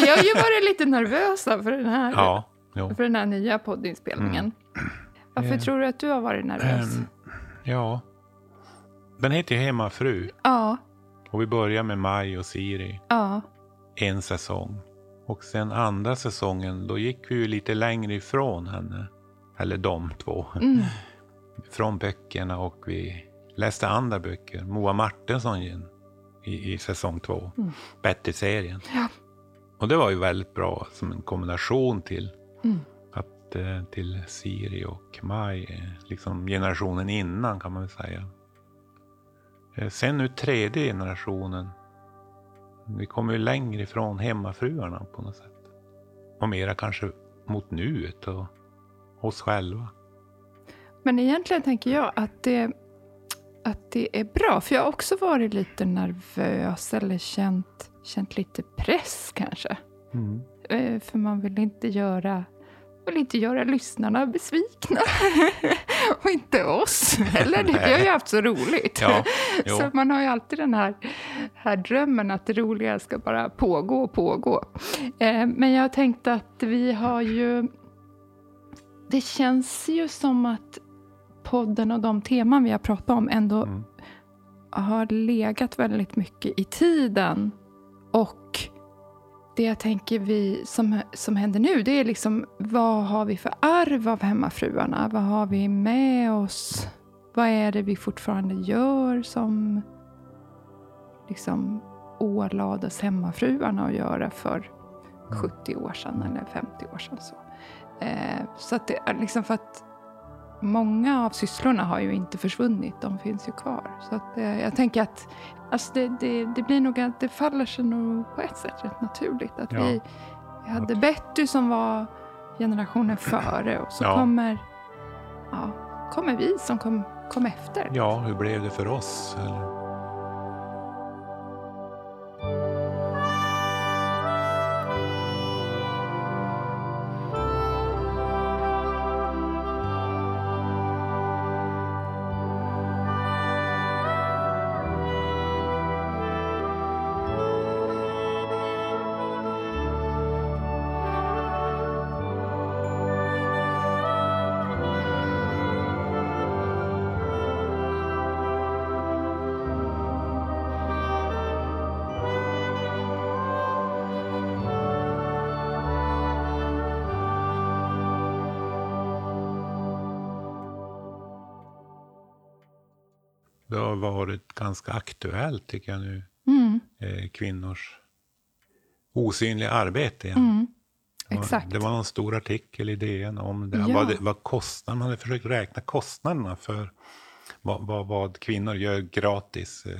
Vi har ju varit lite nervösa för den här, Ja, för den här nya poddinspelningen. Varför Eh, tror du att du har varit nervös? Ehm, ja. Den heter ju Hemmafru. ja, Och vi börjar med Maj och Siri. ja, En säsong. Och sen andra säsongen, då gick vi ju lite längre ifrån henne. Eller de två. mm, Från böckerna och vi läste andra böcker. Moa Martinsson i, i, säsong två. Mm. Betty-serien. Ja. Och det var ju väldigt bra som en kombination till mm, att eh, till Siri och Maj, eh, liksom generationen innan kan man väl säga. Eh, Sen nu tredje generationen, vi kommer ju längre ifrån hemmafruarna på något sätt. Och mera kanske mot nuet och oss själva. Men egentligen tänker jag att det, att det är bra, för jag har också varit lite nervös eller känt, känt lite press kanske. Eh, För man vill inte göra, vill inte göra lyssnarna besvikna. och inte oss heller. Vi har ju haft så roligt. Ja, så man har ju alltid den här, här drömmen att det roliga ska bara pågå och pågå. Eh, Men jag tänkte att vi har ju... Det känns ju som att podden och de teman vi har pratat om ändå Mm. har legat väldigt mycket i tiden. Och det jag tänker vi som, som händer nu, det är liksom vad har vi för arv av hemmafruarna? Vad har vi med oss? Vad är det vi fortfarande gör som liksom ålades hemmafruarna att göra för 70 år sedan eller 50 år sedan? Så, eh, så att det liksom för att många av sysslorna har ju inte försvunnit, de finns ju kvar. Så att, eh, jag tänker att alltså det, det, det blir nog att det faller sig nog på ett sätt rätt naturligt. Att Ja. vi, vi hade Betty som var generationen före och så Ja. kommer, ja, kommer vi som kom, kom efter. Ja, hur blev det för oss? Eller? Har varit ganska aktuellt tycker jag nu. Mm, Eh, kvinnors osynliga arbete. mm, Det var- exakt. Det var någon stor artikel i DN om det. Ja. Vad, vad kostar, man hade försökt räkna kostnaderna för vad, vad, vad kvinnor gör gratis eh,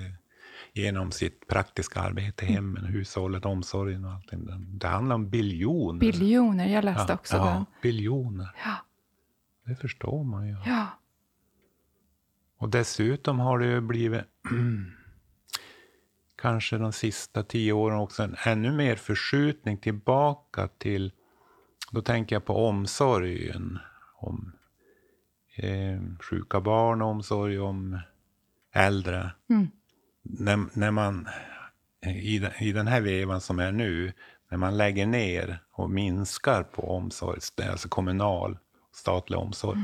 genom sitt praktiska arbete i hemmen, hushållet, omsorgen och allting. Det, handlar om biljoner. Biljoner, jag läste också ja, den. biljoner. Ja, Det förstår man ju. ja, Och dessutom har det ju blivit kanske de sista tio åren också en ännu mer förskjutning tillbaka till, då tänker jag på omsorgen om eh, sjuka barn, omsorg om äldre. Mm. När, när man, i, den- i den här vevan som är nu, när man lägger ner och minskar på omsorg, alltså kommunal, statlig omsorg,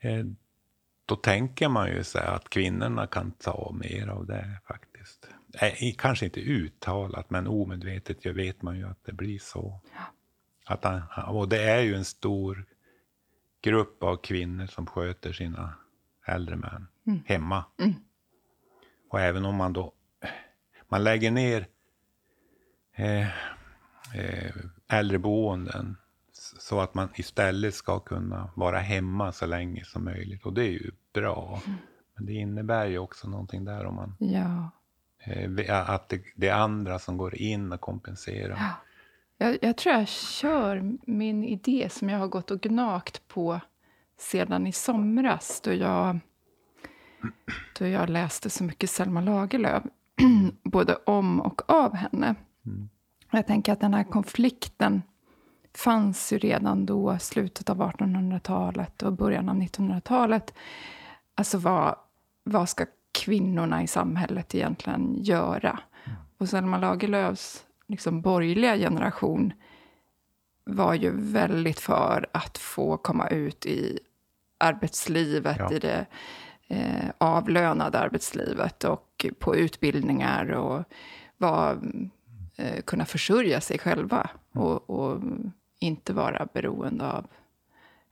eh, då tänker man ju så att kvinnorna kan ta mer av det faktiskt. Eh, kanske inte uttalat, men omedvetet ju vet man ju att det blir så. Att han, och det är ju en stor grupp av kvinnor som sköter sina äldre män hemma. Och även om man då man lägger ner eh, eh, äldreboenden så att man istället ska kunna vara hemma så länge som möjligt. Och det är ju bra. Men det innebär ju också någonting där om man, ja. eh, att det, det är andra som går in och kompenserar. Ja. Jag, jag tror jag kör min idé som jag har gått och gnagt på sedan i somras då jag, då jag läste så mycket Selma Lagerlöf, både om och av henne. Och Jag tänker att den här konflikten fanns ju redan då, slutet av 1800-talet och början av 1900-talet. Alltså vad, vad ska kvinnorna i samhället egentligen göra? och Selma Lagerlöfs liksom borgerliga generation var ju väldigt för att få komma ut i arbetslivet, ja. i det eh, avlönade arbetslivet och på utbildningar och var, eh, kunna försörja sig själva och, och, inte vara beroende av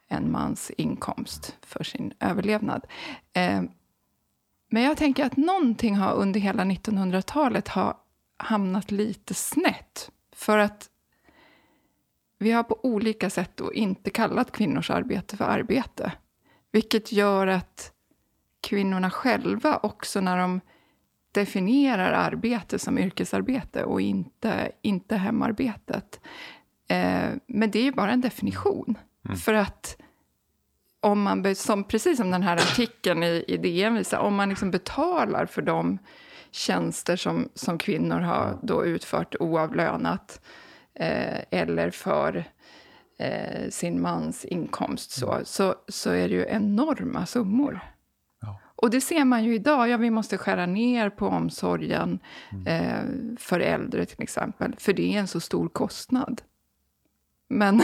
en mans inkomst för sin överlevnad. Eh, men jag tänker att någonting har under hela 1900-talet har hamnat lite snett. För att vi har på olika sätt då inte kallat kvinnors arbete för arbete. Vilket gör att kvinnorna själva också när de definierar arbete som yrkesarbete och inte, inte hemarbetet. Eh, men det är ju bara en definition. Mm. För att om man, som, precis som den här artikeln i, i DN visar, om man liksom betalar för de tjänster som, som kvinnor har då utfört oavlönat eh, eller för eh, sin mans inkomst så, mm. så, så är det ju enorma summor. Ja. Och det ser man ju idag. Ja, vi måste skära ner på omsorgen mm. eh, för äldre till exempel, för det är en så stor kostnad. Men,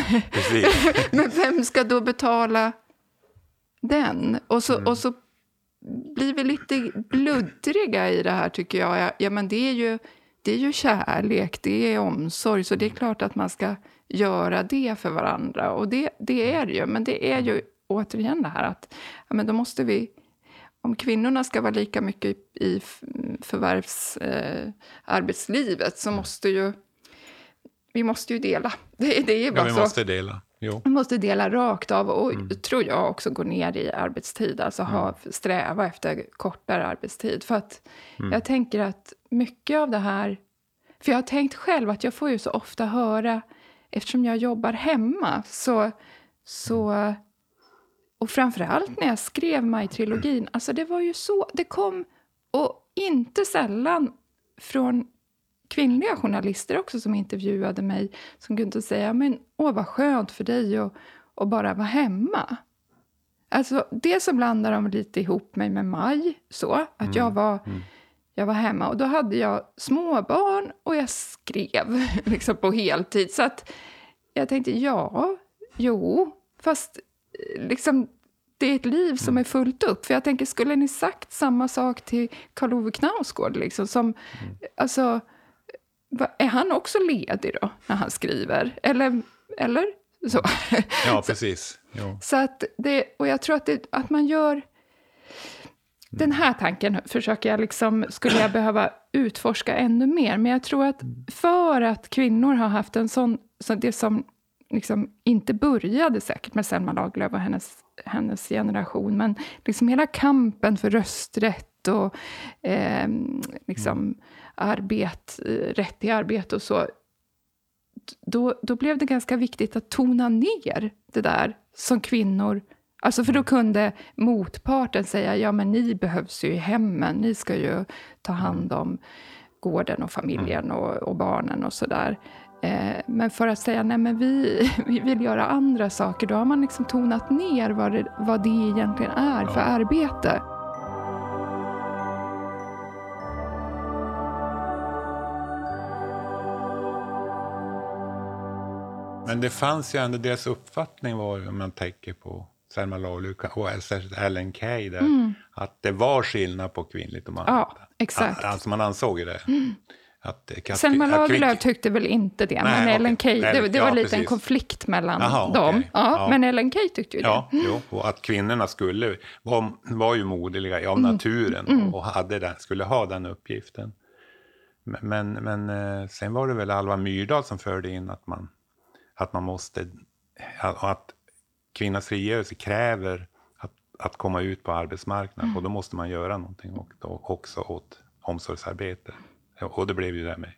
men vem ska då betala den? Och så, mm. och så blir vi lite bluddriga i det här, tycker jag. Ja, men det är ju, det är ju kärlek, det är omsorg, så det är klart att man ska göra det för varandra. Och det, det är det ju, men det är ju återigen det här att ja, men då måste vi... Om kvinnorna ska vara lika mycket i förvärvsarbetslivet eh, så måste ju... Vi måste ju dela. Det, det är bara ja, vi så. måste dela. Jo. Vi måste dela rakt av och, mm. tror jag, också gå ner i arbetstid. Alltså mm. ha, sträva efter kortare arbetstid. För att mm. jag tänker att mycket av det här... För jag har tänkt själv att jag får ju så ofta höra, eftersom jag jobbar hemma, så... så och framförallt när jag skrev Maj-trilogin, alltså det var ju så... Det kom, och inte sällan från kvinnliga journalister också som intervjuade mig som kunde säga men åh vad skönt för dig att, att bara vara hemma. Alltså, det så blandar de lite ihop mig med Maj, så att mm. jag, var, mm. jag var hemma. Och då hade jag småbarn och jag skrev liksom på heltid. Så att jag tänkte, ja, jo, fast liksom, det är ett liv som mm. är fullt upp. För jag tänker, skulle ni sagt samma sak till Karl Ove Knausgård, liksom, som, mm. alltså, är han också ledig då, när han skriver? Eller, eller så? Ja, precis. Jo. Så att det, och jag tror att, det, att man gör... Den här tanken försöker jag liksom, skulle jag behöva utforska ännu mer. Men jag tror att för att kvinnor har haft en sån... Så det som liksom inte började säkert med Selma Lagerlöf och hennes, hennes generation, men liksom hela kampen för rösträtt och eh, liksom... Mm arbet, eh, rätt till arbete och så, då, då blev det ganska viktigt att tona ner det där som kvinnor... Alltså för då kunde motparten säga, ja men ni behövs ju i hemmen, ni ska ju ta hand om gården och familjen och, och barnen och sådär. Eh, men för att säga, nej men vi, vi vill göra andra saker, då har man liksom tonat ner vad det, vad det egentligen är för arbete. Men det fanns ju ändå, deras uppfattning var, om man tänker på Selma Lagerlöf och särskilt Ellen Key, där, mm. att det var skillnad på kvinnligt och manligt. Ja, exakt. Alltså man ansåg ju det. Mm. Att, att, Selma Lagerlöf tyckte väl inte det, nej, men Ellen Key, det, det var ja, lite precis. en konflikt mellan Aha, dem. Okay. Ja, ja, Men Ellen Key tyckte ju ja, det. Jo, och att kvinnorna skulle, var, var ju moderliga av mm. naturen mm. och hade den, skulle ha den uppgiften. Men, men eh, sen var det väl Alva Myrdal som förde in att man att man måste, att kvinnans frigörelse kräver att, att komma ut på arbetsmarknaden mm. och då måste man göra någonting och också åt omsorgsarbete. Och det blev ju det med,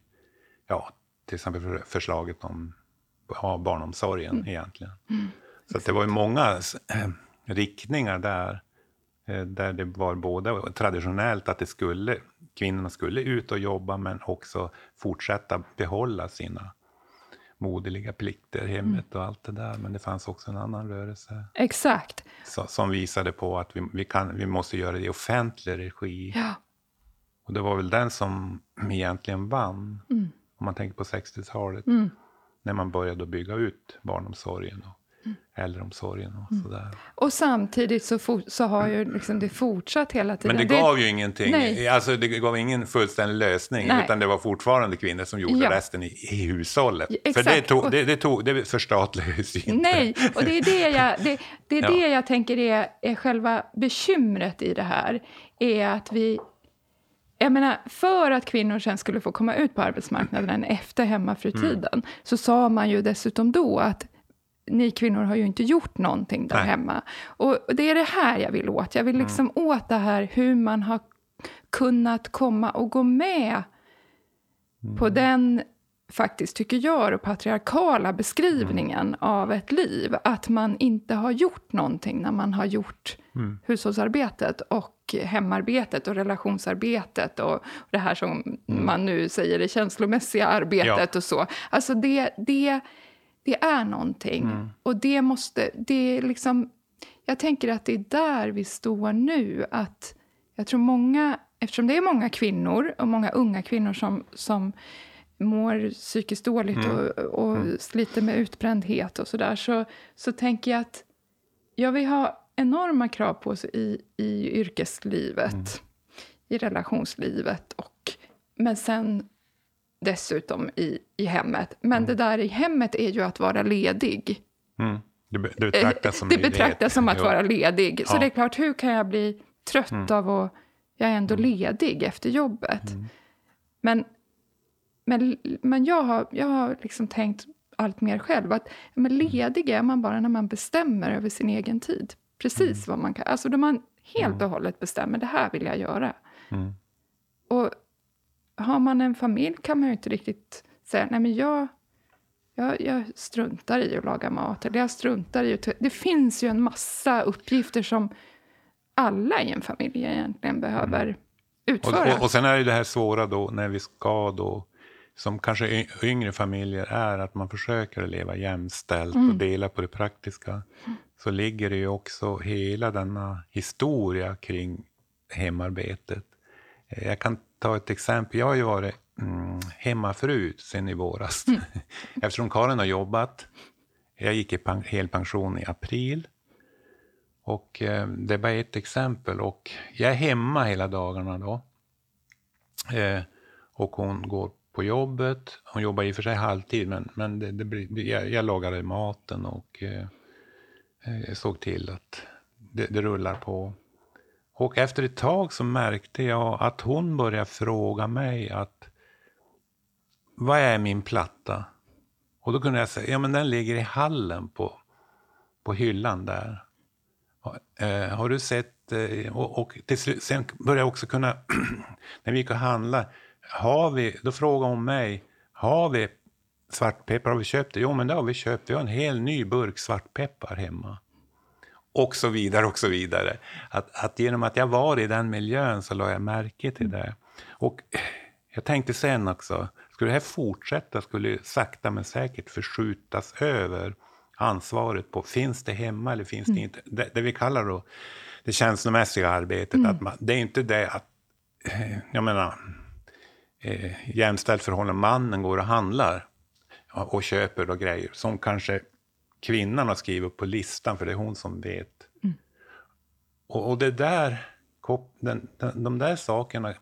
ja, till exempel förslaget om ja, barnomsorgen mm. egentligen. Mm. Så det var ju många riktningar där, äh, där det var både traditionellt att det skulle, kvinnorna skulle ut och jobba men också fortsätta behålla sina moderliga plikter, hemmet och allt det där. Men det fanns också en annan rörelse. Exakt. Så, som visade på att vi, vi, kan, vi måste göra det i offentlig regi. Ja. Och det var väl den som egentligen vann, Mm. om man tänker på 60-talet, Mm. när man började bygga ut barnomsorgen och äldreomsorgen och Mm. sådär. Och samtidigt så, for, så har ju liksom det fortsatt hela tiden. Men det gav ju ingenting, Nej. alltså det gav ingen fullständig lösning, Nej. utan det var fortfarande kvinnor som gjorde Ja. resten i, i hushållet. Ja, För det, tog, det, det, tog, det förstatligades ju inte. Nej, och det är det jag, det, det, är Ja. det jag tänker är, är själva bekymret i det här. Är att vi... Jag menar, för att kvinnor sen skulle få komma ut på arbetsmarknaden efter hemmafrutiden Mm. så sa man ju dessutom då att ni kvinnor har ju inte gjort någonting där Nej. hemma. Och det är det här jag vill åt. Jag vill liksom åt det här hur man har kunnat komma och gå med på den, faktiskt tycker jag, och patriarkala beskrivningen av ett liv. Att man inte har gjort någonting när man har gjort Mm. hushållsarbetet och hemarbetet och relationsarbetet och det här som man nu säger det känslomässiga arbetet Ja. och så. Alltså det, det, det är någonting. Och det måste, det är liksom, jag tänker att det är där vi står nu. Att jag tror många, eftersom det är många kvinnor och många unga kvinnor som, som mår psykiskt dåligt och, och sliter med utbrändhet och sådär, så, så tänker jag att ja, vi har enorma krav på oss i, i yrkeslivet, i relationslivet och men sen dessutom i, i hemmet. Men det där i hemmet är ju att vara ledig. Mm. Det, be- det betraktas som det betraktas som att vara ledig. Så Ja. det är klart, hur kan jag bli trött Mm. av att jag är ändå ledig efter jobbet? Men, men, men jag har, jag har liksom tänkt allt mer själv att men ledig är man bara när man bestämmer över sin egen tid. Precis vad man kan. Alltså då man helt och hållet bestämmer, det här vill jag göra. Mm. Och har man en familj kan man ju inte riktigt säga, nej men jag, jag, jag struntar i att laga mat. Eller jag struntar i att... Det finns ju en massa uppgifter som alla i en familj egentligen behöver Och, utföra. och, och sen är det det här svåra då när vi ska då, som kanske yngre familjer är, att man försöker leva jämställt Mm. och dela på det praktiska. Så ligger det ju också hela denna historia kring hemarbetet. Eh, Jag kan ta ett exempel. Jag har ju varit mm, hemmafru sen i våras. Mm. Eftersom Karin har jobbat. Jag gick i pen- helpension i april. Och eh, det är bara ett exempel. Och jag är hemma hela dagarna då. Eh, och hon går på jobbet. Hon jobbar i och för sig halvtid, men, men det, det blir, jag, jag lagade maten och eh, eh, såg till att det, det rullar på. Och efter ett tag så märkte jag att hon började fråga mig att vad är min platta? Och då kunde jag säga, ja men den ligger i hallen på, på hyllan där. Eh, har du sett, eh, och, och till slut, sen började jag också kunna, när vi gick och handlade, har vi, då frågade hon mig, har vi svartpeppar, har vi köpt det? Jo men det har vi köpt, vi har en hel ny burk svartpeppar hemma. Och så vidare och så vidare. Att, att genom att jag var i den miljön så la jag märke till det. Och jag tänkte sen också, skulle det här fortsätta skulle det sakta men säkert förskjutas över ansvaret på, finns det hemma eller finns det inte? Det, det vi kallar då det känslomässiga arbetet, att man, det är inte det att, eh, jag menar, eh, jämställt förhållande, mannen går och handlar och köper då grejer som kanske kvinnan har skrivit upp på listan, för det är hon som vet. Och, och det där, den, den, de där sakerna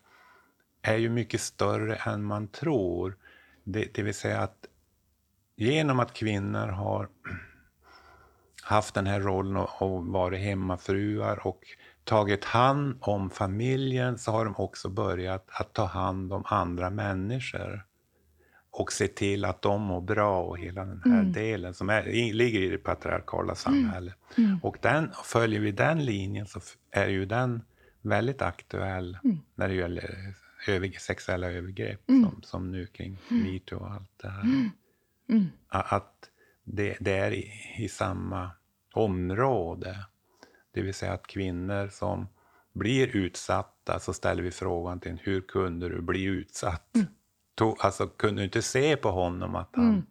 är ju mycket större än man tror. Det, det vill säga att genom att kvinnor har haft den här rollen och, och varit hemmafruar och tagit hand om familjen så har de också börjat att ta hand om andra människor och se till att de mår bra och hela den här delen som är, ligger i det patriarkala samhället. Och den, följer vi den linjen så är ju den väldigt aktuell när det gäller över, sexuella övergrepp som, som nu kring metoo och allt det här. Att det, det är i, i samma område. Det vill säga att kvinnor som blir utsatta så ställer vi frågan till hur kunde du bli utsatt? To, alltså kunde inte se på honom att han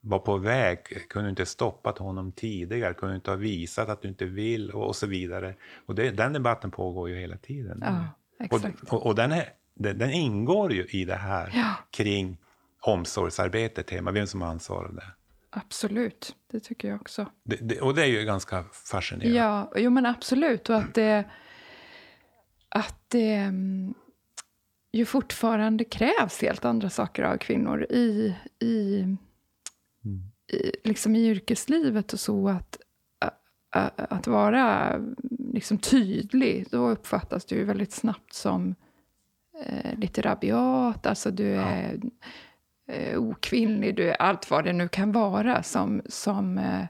var på väg? Kunde inte stoppat honom tidigare? Kunde inte ha visat att du inte vill? Och, och så vidare. Och det, den debatten pågår ju hela tiden. Ja. exakt. Och, och, och den, är, den, den ingår ju i det här Ja. kring omsorgsarbetet hemma, vem som ansvarar det. Absolut, det tycker jag också. det, det. Och det är ju ganska fascinerande. Ja, jo men absolut. Och att det, att det mm, ju fortfarande krävs helt andra saker av kvinnor i, i, i, liksom i yrkeslivet och så. Att, att vara liksom tydlig, då uppfattas du väldigt snabbt som eh, lite rabiat. Alltså du är eh, okvinnlig, du är allt vad det nu kan vara som, som eh,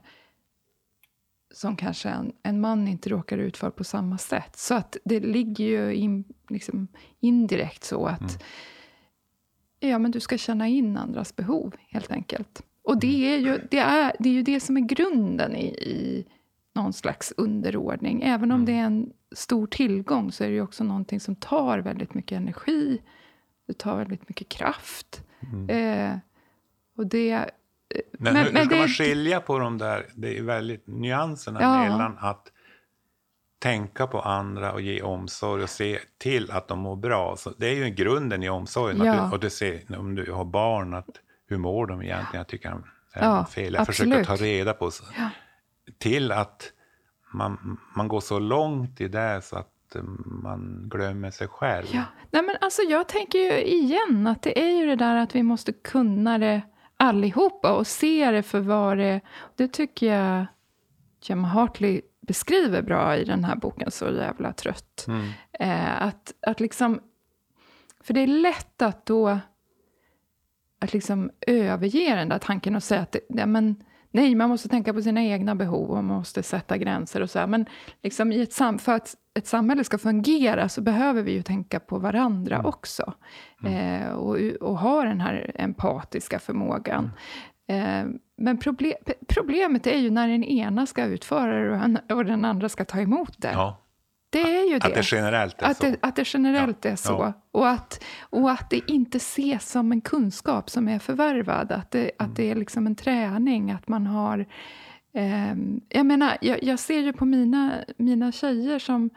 som kanske en, en man inte råkar ut för på samma sätt. Så att det ligger ju in, liksom indirekt så att ja, men du ska känna in andras behov, helt enkelt. Och det är ju det, är, det, är ju det som är grunden i, i någon slags underordning. Även om det är en stor tillgång så är det ju också någonting som tar väldigt mycket energi. Det tar väldigt mycket kraft. Eh, och det... Men, Men- hur, men hur ska det- man skilja på de där, det är väldigt nyanserna Ja. mellan att tänka på andra och ge omsorg och se till att de mår bra. Så det är ju grunden i omsorgen. Ja. Att du, och du ser, om du har barn, att, hur mår de egentligen? Jag tycker är Ja, fel. Jag försöker absolut. ta reda på. Så, Ja. Till att man, man går så långt i det så att eh, man glömmer sig själv. Ja. Nej, men alltså jag tänker ju igen att det är ju det där att vi måste kunna det allihopa och se det för vad det Det tycker jag Gemma Hartley beskriver bra i den här boken, Så jävla trött. Mm. Eh, att, att liksom... För det är lätt att då att liksom överge den där tanken och säga att det, ja, men, nej, man måste tänka på sina egna behov och man måste sätta gränser och så här. Men liksom i ett sam, för att ett samhälle ska fungera så behöver vi ju tänka på varandra också. Eh, och, och ha den här empatiska förmågan. Eh, men proble problemet är ju när den ena ska utföra det och, en- och den andra ska ta emot det. Ja, Det är ju det. att det generellt är Att så. det, att det generellt Ja, är så. ja. Och, att, och att det inte ses som en kunskap som är förvärvad. Att det, att det är liksom en träning, att man har... ehm, jag menar, jag, jag ser ju på mina, mina tjejer som,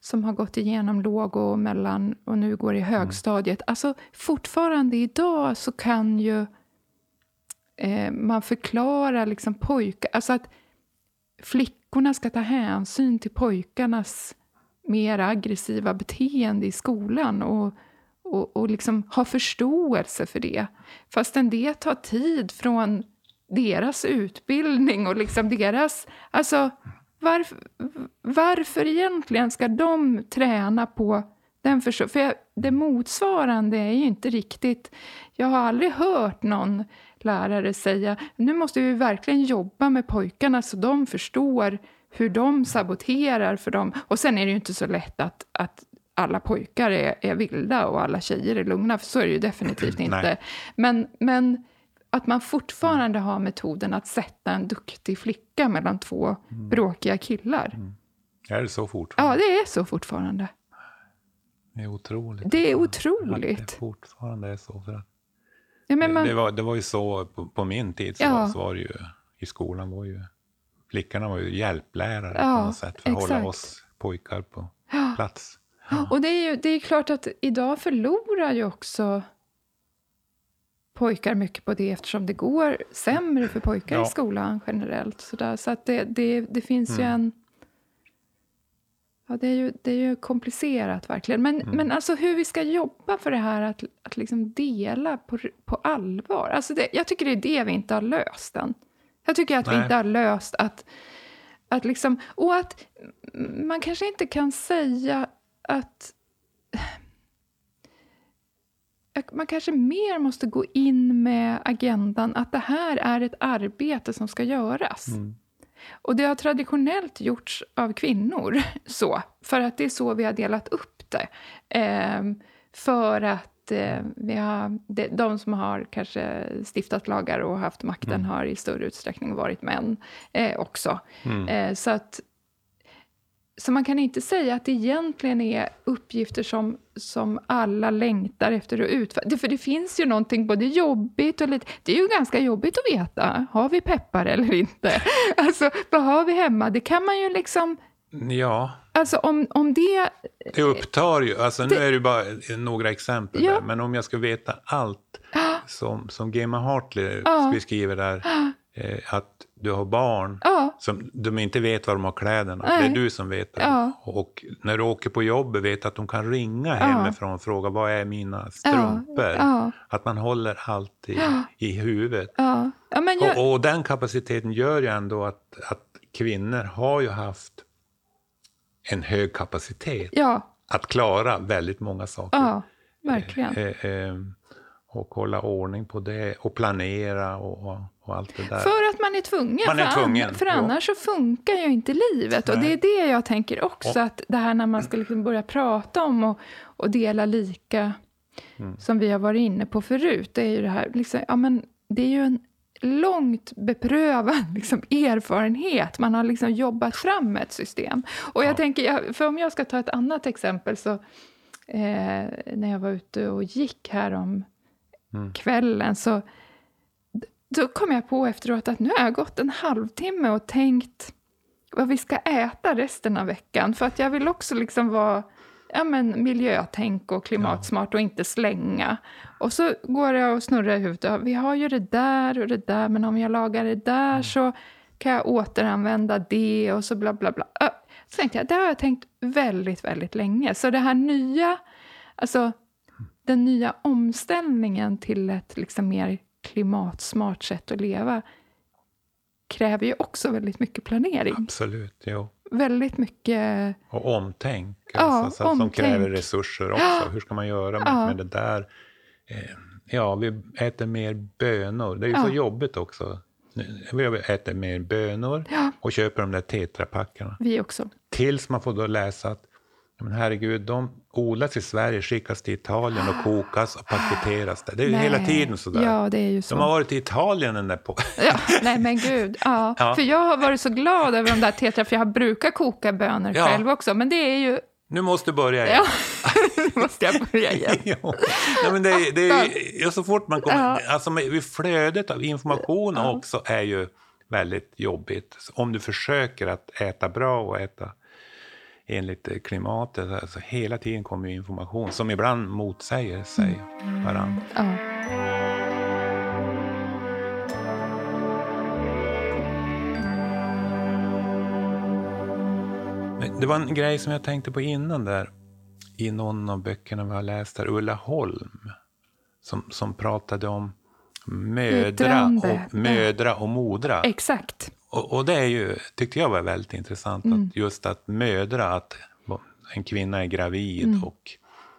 som har gått igenom låg och mellan och nu går i högstadiet. Alltså fortfarande idag så kan ju eh, man förklara liksom pojkar... Alltså att flickorna ska ta hänsyn till pojkarnas mer aggressiva beteende i skolan och, och, och liksom ha förståelse för det. Fastän det tar tid från deras utbildning och liksom deras... Alltså, varför, varför egentligen ska de träna på den För jag, det motsvarande är ju inte riktigt... Jag har aldrig hört någon lärare säga nu måste vi verkligen jobba med pojkarna så de förstår hur de saboterar för dem. Och sen är det ju inte så lätt att, att alla pojkar är, är vilda och alla tjejer är lugna, för så är det ju definitivt inte. Men, men att man fortfarande har metoden att sätta en duktig flicka mellan två bråkiga killar. Är det så fortfarande? Ja, det är så fortfarande. Det är otroligt. Det är Att otroligt. det fortfarande är så. För att Ja, men man, det, var, det var ju så på, på min tid, så, Ja. så var det ju i skolan var ju flickorna var ju hjälplärare Ja, på något sätt för att exakt. hålla oss pojkar på Ja. plats. Och det är ju det är klart att idag förlorar ju också pojkar mycket på det eftersom det går sämre för pojkar Ja. i skolan generellt. Så, där. så att det, det, det finns ju Mm. en... Ja, det är ju, det är ju komplicerat verkligen. Men, Mm. men alltså hur vi ska jobba för det här att, att liksom dela på, på allvar. Alltså det, jag tycker det är det vi inte har löst än. Jag tycker att vi Nej. inte har löst att, att liksom... Och att man kanske inte kan säga att man kanske mer måste gå in med agendan att det här är ett arbete som ska göras. Mm. Och det har traditionellt gjorts av kvinnor, så, för att det är så vi har delat upp det. Ehm, för att eh, vi har, de, de som har kanske stiftat lagar och haft makten har i större utsträckning varit män eh, också. Mm. Eh, så att så man kan inte säga att det egentligen är uppgifter som, som alla längtar efter att utföra. För det finns ju någonting både jobbigt och lite... Det är ju ganska jobbigt att veta. Har vi peppar eller inte? Alltså, vad har vi hemma? Det kan man ju liksom... Ja, Alltså om, om det... Det upptar ju, alltså nu Det- är det bara några exempel Ja. där, men om jag ska veta allt som, som Gemma Hartley Ja. beskriver där, eh, att du har barn Ja, som de inte vet var de har kläderna, Nej. det är du som vet det. Ja. Och när du åker på jobbet vet att de kan ringa hemifrån och fråga vad är mina strumpor? ja. Att man håller allt i, i huvudet. jag, Och, och den kapaciteten gör ju ändå att, att kvinnor har ju haft en hög kapacitet att klara väldigt många saker. verkligen. Eh, eh, och hålla ordning på det och planera och, och, allt det där. För att man är tvungen. Man är för, tvungen, för annars så funkar ju inte livet. Och det Nej. är det jag tänker också, att det här när man ska liksom börja prata om och, och dela lika, Mm. som vi har varit inne på förut, det är ju det här, liksom, ja men det är ju en långt beprövad liksom, erfarenhet. Man har liksom jobbat fram ett system. Och jag Ja. tänker, för om jag ska ta ett annat exempel, så eh, när jag var ute och gick här om Mm. kvällen, så då kom jag på efteråt att nu har jag gått en halvtimme och tänkt vad vi ska äta resten av veckan. För att jag vill också liksom vara ja, men miljötänk och klimatsmart och inte slänga. Och så går jag och snurrar i huvudet. Vi har ju det där och det där, men om jag lagar det där så kan jag återanvända det och så bla bla bla. Så tänkte jag, det har jag tänkt väldigt, väldigt länge. Så det här nya, alltså den nya omställningen till ett liksom mer klimatsmart sätt att leva kräver ju också väldigt mycket planering. Absolut, jo. Väldigt mycket... Och omtänk, Ja, alltså, så, som omtänk. kräver resurser också. Hur ska man göra med, Ja. med det där? Eh, ja, vi äter mer bönor. Det är ju så Ja. jobbigt också. Vi äter mer bönor Ja, och köper de där tetrapackarna. vi också. Tills man får då läsa att men herregud, de odlas i Sverige, skickas till Italien och kokas och paketeras där. Det är ju hela Nej. tiden sådär. Ja, det är ju så. De har varit i Italien den där på... Ja, nej men gud. Ja. Ja. För jag har varit så glad över de där tetra, för jag brukar koka bönor Ja. själv också. Men det är ju... Nu måste du börja igen. Ja, nu måste jag börja igen. Jo. Nej, men det, är- det är, ja, så fort man kommer... Ja. Alltså, flödet av information också är ju väldigt jobbigt. Om du försöker att äta bra och äta enligt eh, klimatet, alltså, hela tiden kommer ju information som ibland motsäger sig varandra. Ja. Men Det var en grej som jag tänkte på innan där, i någon av böckerna vi har läst där, Ulla Holm, som, som pratade om mödra och, mödra och modra. Exakt. Och, och det är ju, tyckte jag var väldigt intressant, att just att mödra, att en kvinna är gravid och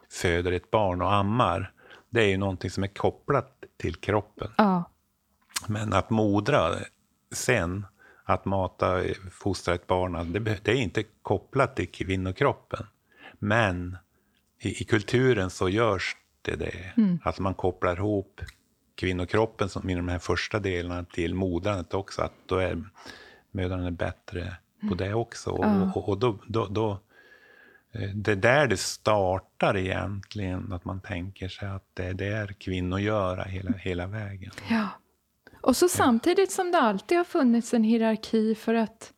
föder ett barn och ammar, det är ju någonting som är kopplat till kroppen. Ja. Men att modra sen, att mata, fostra ett barn, det, det är inte kopplat till kvinnokroppen. Men i, i kulturen så görs det det. Att man kopplar ihop kvinnokroppen som i de här första delarna till modrandet också. Att då är mödrarna är bättre på det också. Och, och, och då, då, då, eh, det är där det startar egentligen, att man tänker sig att det är där kvinnor gör hela, hela vägen. ja. Och så samtidigt som det alltid har funnits en hierarki för att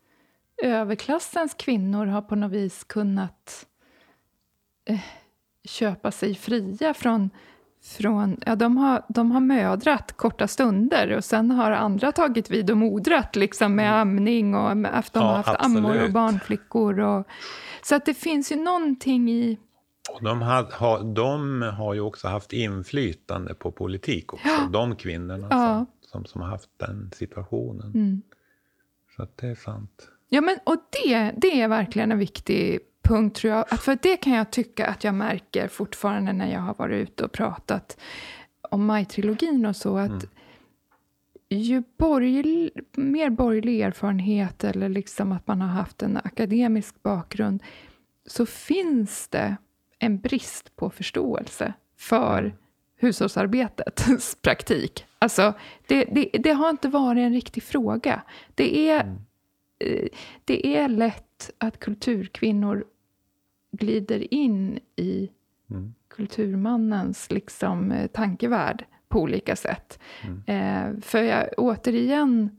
överklassens kvinnor har på något vis kunnat eh, köpa sig fria från från, ja, de, har, de har mödrat korta stunder och sen har andra tagit vid och modrat liksom, med amning och med, efter de Ja, har haft absolut. ammor och barnflickor. Och, så att det finns ju någonting i... Och de, had, ha, de har ju också haft inflytande på politik också, de kvinnorna Ja. som, som, som har haft den situationen. Mm. Så att det är sant. Ja, men, och det, det är verkligen en viktig punkt, tror jag. För det kan jag tycka att jag märker fortfarande när jag har varit ute och pratat om Maj-trilogin och så, att ju borgerlig, mer borgerlig erfarenhet eller liksom att man har haft en akademisk bakgrund, så finns det en brist på förståelse för hushållsarbetets praktik. Alltså, det, det, det har inte varit en riktig fråga. Det är, eh, det är lätt att kulturkvinnor glider in i Mm. kulturmannens liksom, eh, tankevärld på olika sätt. Eh, för jag, återigen,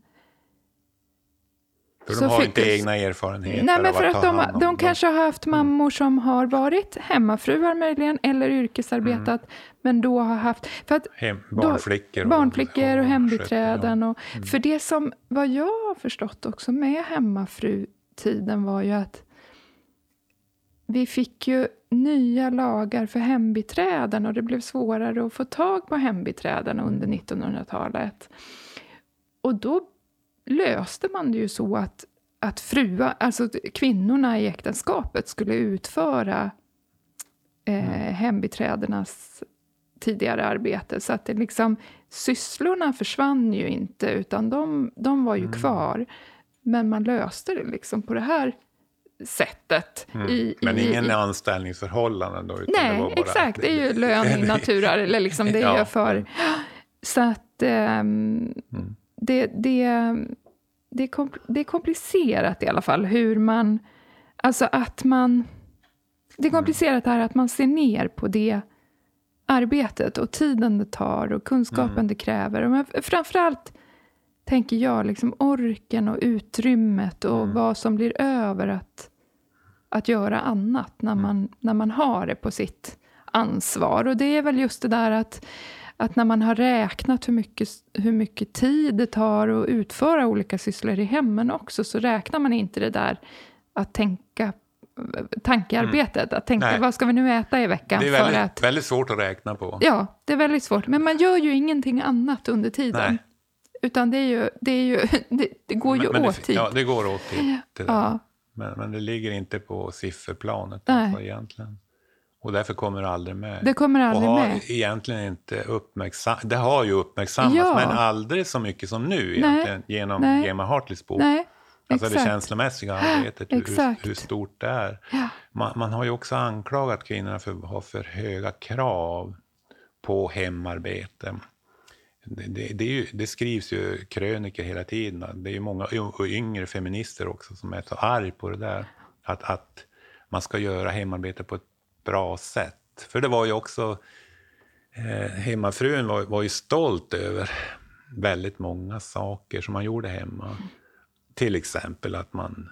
För Så de har fick inte egna erfarenheter Nej, men för att att de, de kanske har haft mammor som har varit hemmafruar möjligen, eller yrkesarbetat, Mm. men då har haft... För att Hem, då- barnflickor. och- barnflickor och och hembiträden. Och, Mm. För det som, vad jag har förstått också med hemmafrutiden var ju att vi fick ju nya lagar för hembiträden och det blev svårare att få tag på hembiträden under 1900-talet. Och då löste man det ju så att, att fruar, alltså kvinnorna i äktenskapet skulle utföra eh, hembiträdenas tidigare arbete. Så att det liksom, sysslorna försvann ju inte, utan de, de var ju Mm. kvar. Men man löste det liksom på det här sättet. Mm. I, Men i, ingen i, anställningsförhållanden då? Det Nej, bara, exakt. Det är ju lön i natura, eller liksom det är Ja. för... Så att ehm, Mm. det, det, det, är kompl- det är komplicerat i alla fall hur man... Alltså att man... Det är komplicerat här att man ser ner på det arbetet och tiden det tar och kunskapen Mm. det kräver. Men framförallt tänker jag liksom orken och utrymmet och Mm. vad som blir över att, att göra annat när Mm. man, när man har det på sitt ansvar. Och det är väl just det där att, att när man har räknat hur mycket, hur mycket tid det tar att utföra olika sysslor i hemmen också, så räknar man inte det där att tänka tankearbetet. Att tänka, Nej. vad ska vi nu äta i veckan? Det är för väldigt, att, väldigt svårt att räkna på. Ja, det är väldigt svårt. Men man gör ju ingenting annat under tiden. Nej. Utan det, är ju, det, är ju, det, det går ju men, åt det, tid. Ja, det går åt tid. Där. Ja. Men, men det ligger inte på sifferplanet Nej. alltså, egentligen. Och därför kommer det aldrig med. Det kommer aldrig och har med. egentligen inte uppmärksam... Det har ju uppmärksammats, Ja. men aldrig så mycket som nu egentligen, genom Nej. Gemma Hartleys bok. Nej, Alltså exakt. det känslomässiga arbetet, hur, hur stort det är. Ja. Man, man har ju också anklagat kvinnorna för att ha för höga krav på hemarbete. Det, det, det, ju, det skrivs ju krönikor hela tiden. Det är ju många yngre feminister också som är så arg på det där. Att, att man ska göra hemarbete på ett bra sätt. För det var ju också... Eh, hemmafrun var, var ju stolt över väldigt många saker som man gjorde hemma. Till exempel att man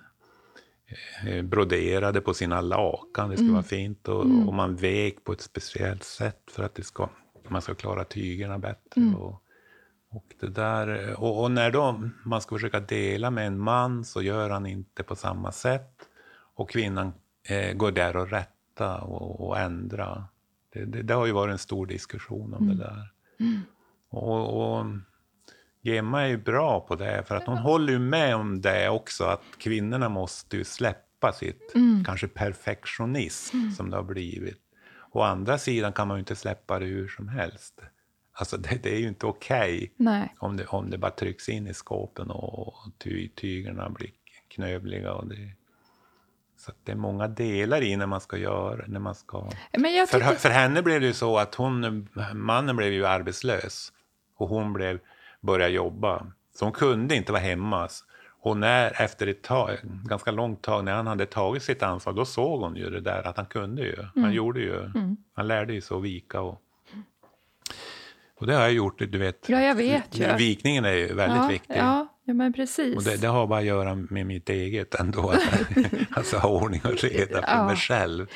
eh, broderade på sina lakan, det skulle vara fint. Och, och man vek på ett speciellt sätt för att det ska, man ska klara tygerna bättre. Och, och, det där, och, och när då man ska försöka dela med en man så gör han inte på samma sätt. Och kvinnan eh, går där och rätta och, och ändra. Det, det, det har ju varit en stor diskussion om det där. Och, och Gemma är ju bra på det, för att hon håller ju med om det också, att kvinnorna måste ju släppa sitt kanske perfektionism som det har blivit. Å andra sidan kan man ju inte släppa det hur som helst. Alltså det, det är ju inte okej Nej. om, det, om det bara trycks in i skåpen och ty, tygerna blir knövliga. Och det, så det är många delar i när man ska göra, när man ska... Jag För, för henne blev det ju så att hon, mannen blev ju arbetslös och hon blev, började jobba. Så hon kunde inte vara hemma. Och när, efter ett tag, ganska långt tag, när han hade tagit sitt ansvar, då såg hon ju det där att han kunde ju. Mm. Han gjorde ju, han lärde ju sig att vika. Och, och det har jag gjort, du vet. Ja, jag vet ju. Vikningen är ju väldigt ja, viktig. Ja, ja, men precis. Och det, det har bara att göra med mitt eget ändå. Att, alltså ha ordning och reda för Ja. mig själv.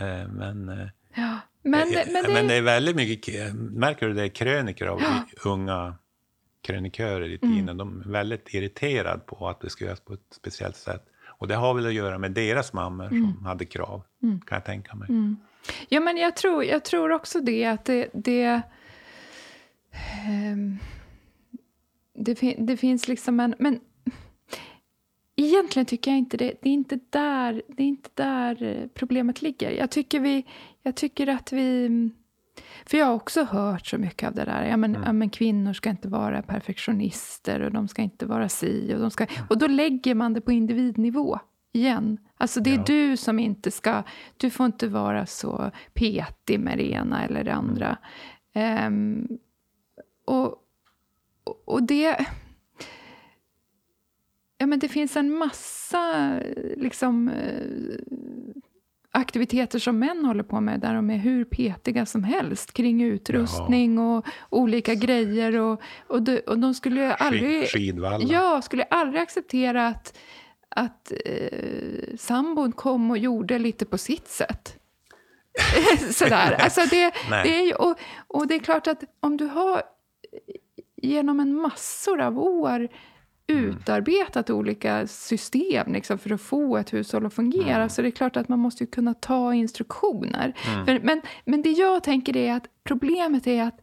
Eh, Men, eh, ja. Men, Eh, men, det, men det är väldigt mycket, märker du det, krönikor av unga krönikörer i Mm. tidningen. De är väldigt irriterade på att det ska göras på ett speciellt sätt. Och det har väl att göra med deras mammor Mm. som hade krav, kan jag tänka mig. Ja, men jag tror, jag tror också det att det... det ehm, det, fin- det finns liksom en... Men egentligen tycker jag inte det. Det är inte där, det är inte där problemet ligger. Jag tycker, vi, jag tycker att vi... För jag har också hört så mycket av det där. Ja, men, ja, men kvinnor ska inte vara perfektionister och de ska inte vara si. Och, de ska, och då lägger man det på individnivå igen. Alltså det är Ja. du som inte ska... Du får inte vara så petig med det ena eller det andra. Ehm, och, och- och det... Ja, men det finns en massa liksom, eh, aktiviteter som män håller på med där de är hur petiga som helst kring utrustning och olika grejer. Och, och, de, och de skulle aldrig, Skidvalla. ja, skulle aldrig acceptera att, att eh, sambon kom och gjorde lite på sitt sätt. Sådär. Alltså det, det är och, och det är klart att om du har genom en massor av år utarbetat olika system liksom, för att få ett hushåll att fungera. Så det är klart att man måste ju kunna ta instruktioner. För, men, men det jag tänker är att problemet är att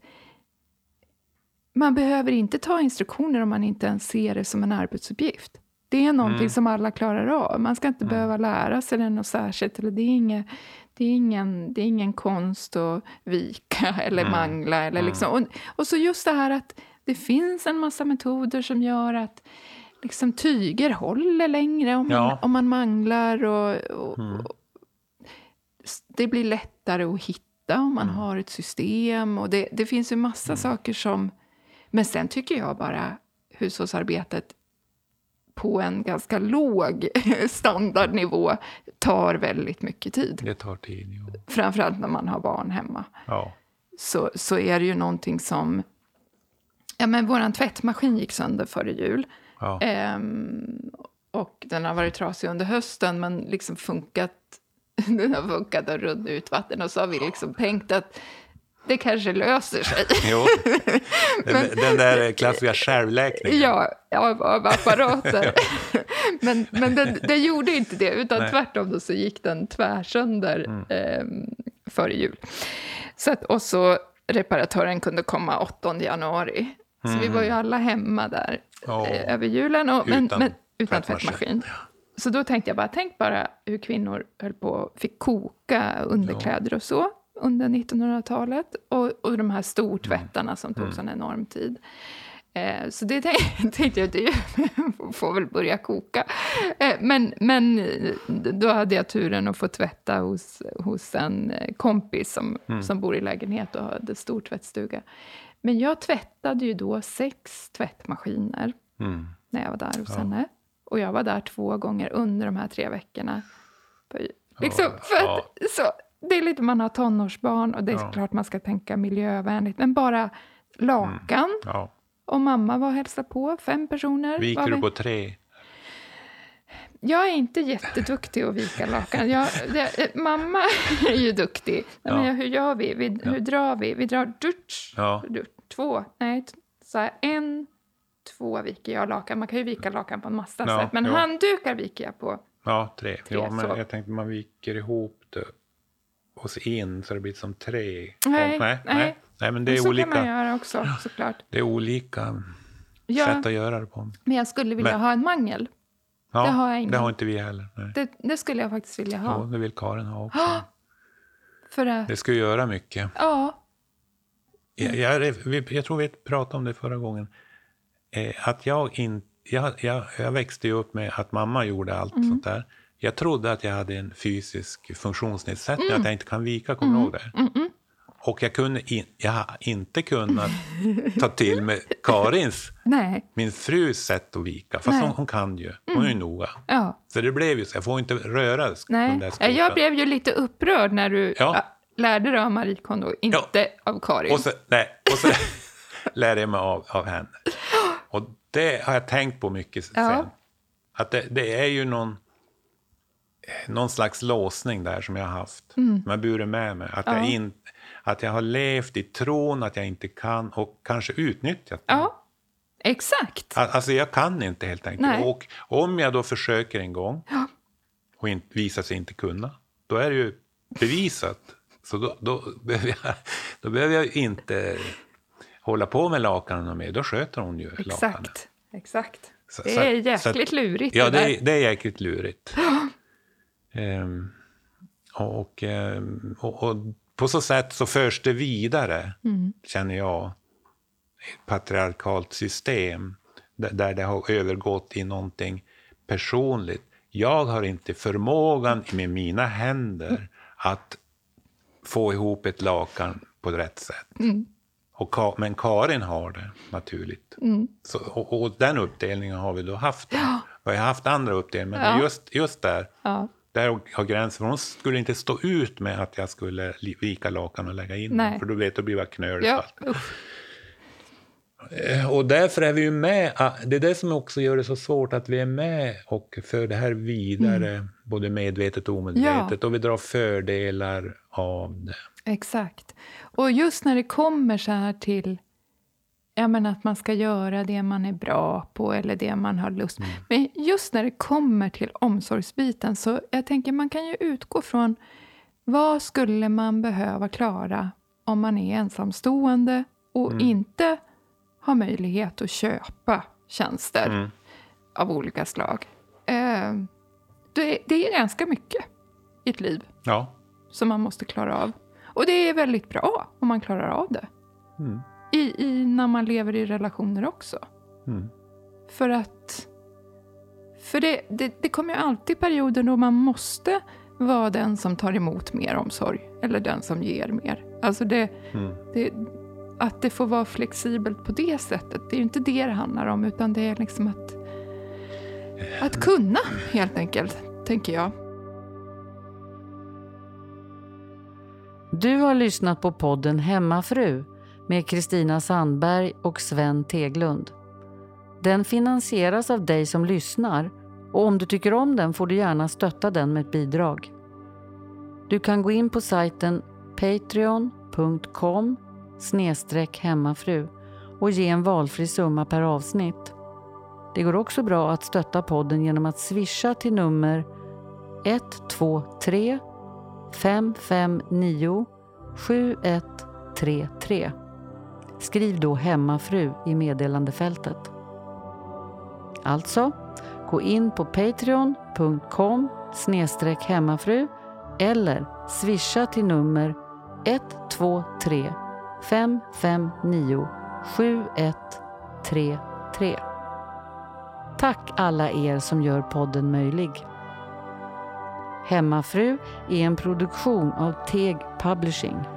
man behöver inte ta instruktioner om man inte ens ser det som en arbetsuppgift. Det är någonting som alla klarar av. Man ska inte behöva lära sig det något särskilt. Eller det, är inget, det, är ingen, det är ingen konst att vika eller mangla. Eller liksom. och, och så just det här att det finns en massa metoder som gör att liksom, tyger håller längre om man, Ja. om man manglar. Och, och, och det blir lättare att hitta om man har ett system. Och det, det finns ju massa saker som... Men sen tycker jag bara hushållsarbetet på en ganska låg standardnivå tar väldigt mycket tid. Det tar tid. Jo. Framförallt när man har barn hemma. Ja. Så, så är det ju någonting som... Ja, men vår tvättmaskin gick sönder före jul. Ja. Ehm, och den har varit trasig under hösten, men liksom funkat. Den har funkat och runnit ut vatten. Och så har vi liksom tänkt att det kanske löser sig. Jo. Den, den där klassiska självläkningen. Ja, av, apparater. men men den, den gjorde inte det, utan Nej. tvärtom då så gick den tvärsönder eh, före jul. Så att, och så reparatören kunde komma 8 januari. Så vi var ju alla hemma där eh, över julen. Och, Utan men, utan tvättmaskin. tvättmaskin. Så då tänkte jag bara, tänk bara hur kvinnor höll på, fick koka underkläder och så under 1900-talet. Och, och de här stortvättarna som tog sån enorm tid. Eh, så det tänkte, jag, det får väl börja koka. Eh, men, men eh, då hade jag turen att få tvätta hos, hos en eh, kompis som, som bor i lägenhet och hade stor tvättstuga. Men jag tvättade ju då sex tvättmaskiner Mm. när jag var där hos henne. Och jag var där två gånger under de här tre veckorna. För, liksom, Ja, för att, ja. så, det är lite man har tonårsbarn och det är Ja. klart man ska tänka miljövänligt. Men bara lakan. Ja. Och mamma var och hälsade på, fem personer. Viker vi. du på tre? Jag är inte jätteduktig att vika lakan. Jag, det, mamma är ju duktig. Men Ja. jag, hur gör vi? vi Hur drar vi? Vi drar dutsch. Ja. Du- Två, nej, så här, en, två viker jag lakan. Man kan ju vika lakan på en massa Ja, sätt. Men ja. handdukar viker jag på. Ja, tre. Tre, Ja, men så. jag tänkte man viker ihop det och så in så det blir som tre. Nej, Ja, nej, nej. nej. men det Men är så olika, kan man göra också, såklart. det är olika Ja, sätt att göra det på. men jag skulle vilja Men- ha en mangel. Ja, Det har jag ingen. Det har inte vi heller. Nej. Det, det skulle jag faktiskt vilja ha. Ja, det vill Karin ha också. För att, Det ju göra mycket. ja, Jag, jag, vi- jag tror vi pratade om det förra gången. Eh, att jag, in, jag, jag, jag växte ju upp med att mamma gjorde allt Mm. sånt där. Jag trodde att jag hade en fysisk funktionsnedsättning, Mm. att jag inte kan vika, kommer du ihåg det? Och jag, kunde in, jag har inte kunnat ta till mig Karins, min frus sätt att vika. Fast hon, hon kan ju, hon är ju noga. ja. Så det blev ju så, jag får inte röra den där skåpen. jag blev ju lite upprörd när du Ja. Ja, lärde dig av Marie Kondo, inte av Karin. Och så, nej, och så lärde jag mig av, av henne. Och det har jag tänkt på mycket sen. Ja. Att det, det är ju någon, någon slags låsning där som jag har haft. Mm. Som jag burit med mig. Att, jag in, att jag har levt i tron att jag inte kan och kanske utnyttjat det. Ja, exakt. Al- Alltså jag kan inte helt enkelt. Nej. Och om jag då försöker en gång och in, visar sig inte kunna, då är det ju bevisat. Så då, då, behöver, jag, då behöver jag inte hålla på med lakanen mer. Då sköter hon ju lakanen. Exakt. Exakt. Så- Det så- är så jäkligt lurigt Ja, det är, det är jäkligt lurigt. Ehm, och, ehm, och, och på så sätt så förs det vidare, Mm. känner jag, ett patriarkalt system där, där det har övergått i någonting personligt. Jag har inte förmågan med mina händer att få ihop ett lakan på rätt sätt. Mm. Och men Karin har det naturligt. Mm. Så, och, och den uppdelningen har vi då haft. Vi har haft andra uppdelningar, men Ja. just, just där, Ja. där har gränsen, för hon skulle inte stå ut med att jag skulle vika lakan och lägga in Nej. dem, för då vet du, blir det knöligt. Ja, Och därför är vi ju med, ah, det är det som också gör det så svårt att vi är med och för det här vidare, både medvetet och omedvetet, och vi drar fördelar av det. Exakt. Och just när det kommer så här till ja, men att man ska göra det man är bra på eller det man har lust. Men just när det kommer till omsorgsbiten så jag tänker man kan ju utgå från vad skulle man behöva klara om man är ensamstående och inte har möjlighet att köpa tjänster Mm. av olika slag. Eh, det, det är ganska mycket i ett liv Ja. som man måste klara av. Och det är väldigt bra om man klarar av det. Mm. I, i, när man lever i relationer också. Mm. För att... För det, det, det kommer ju alltid perioder då man måste vara den som tar emot mer omsorg. Eller den som ger mer. Alltså det, Mm. det, att det får vara flexibelt på det sättet. Det är ju inte det det handlar om. Utan det är liksom att, att kunna helt enkelt, tänker jag. Du har lyssnat på podden Hemmafru med Kristina Sandberg och Sven Teglund. Den finansieras av dig som lyssnar och om du tycker om den får du gärna stötta den med ett bidrag. Du kan gå in på sajten patreon.com snedstreck hemmafru och ge en valfri summa per avsnitt. Det går också bra att stötta podden genom att swisha till nummer 123 559 7133. Skriv då hemmafru i meddelandefältet. Alltså, gå in på patreon.com hemmafru eller swisha till nummer 123 559 7133. Tack alla er som gör podden möjlig. Hemmafru är en produktion av Teg Publishing.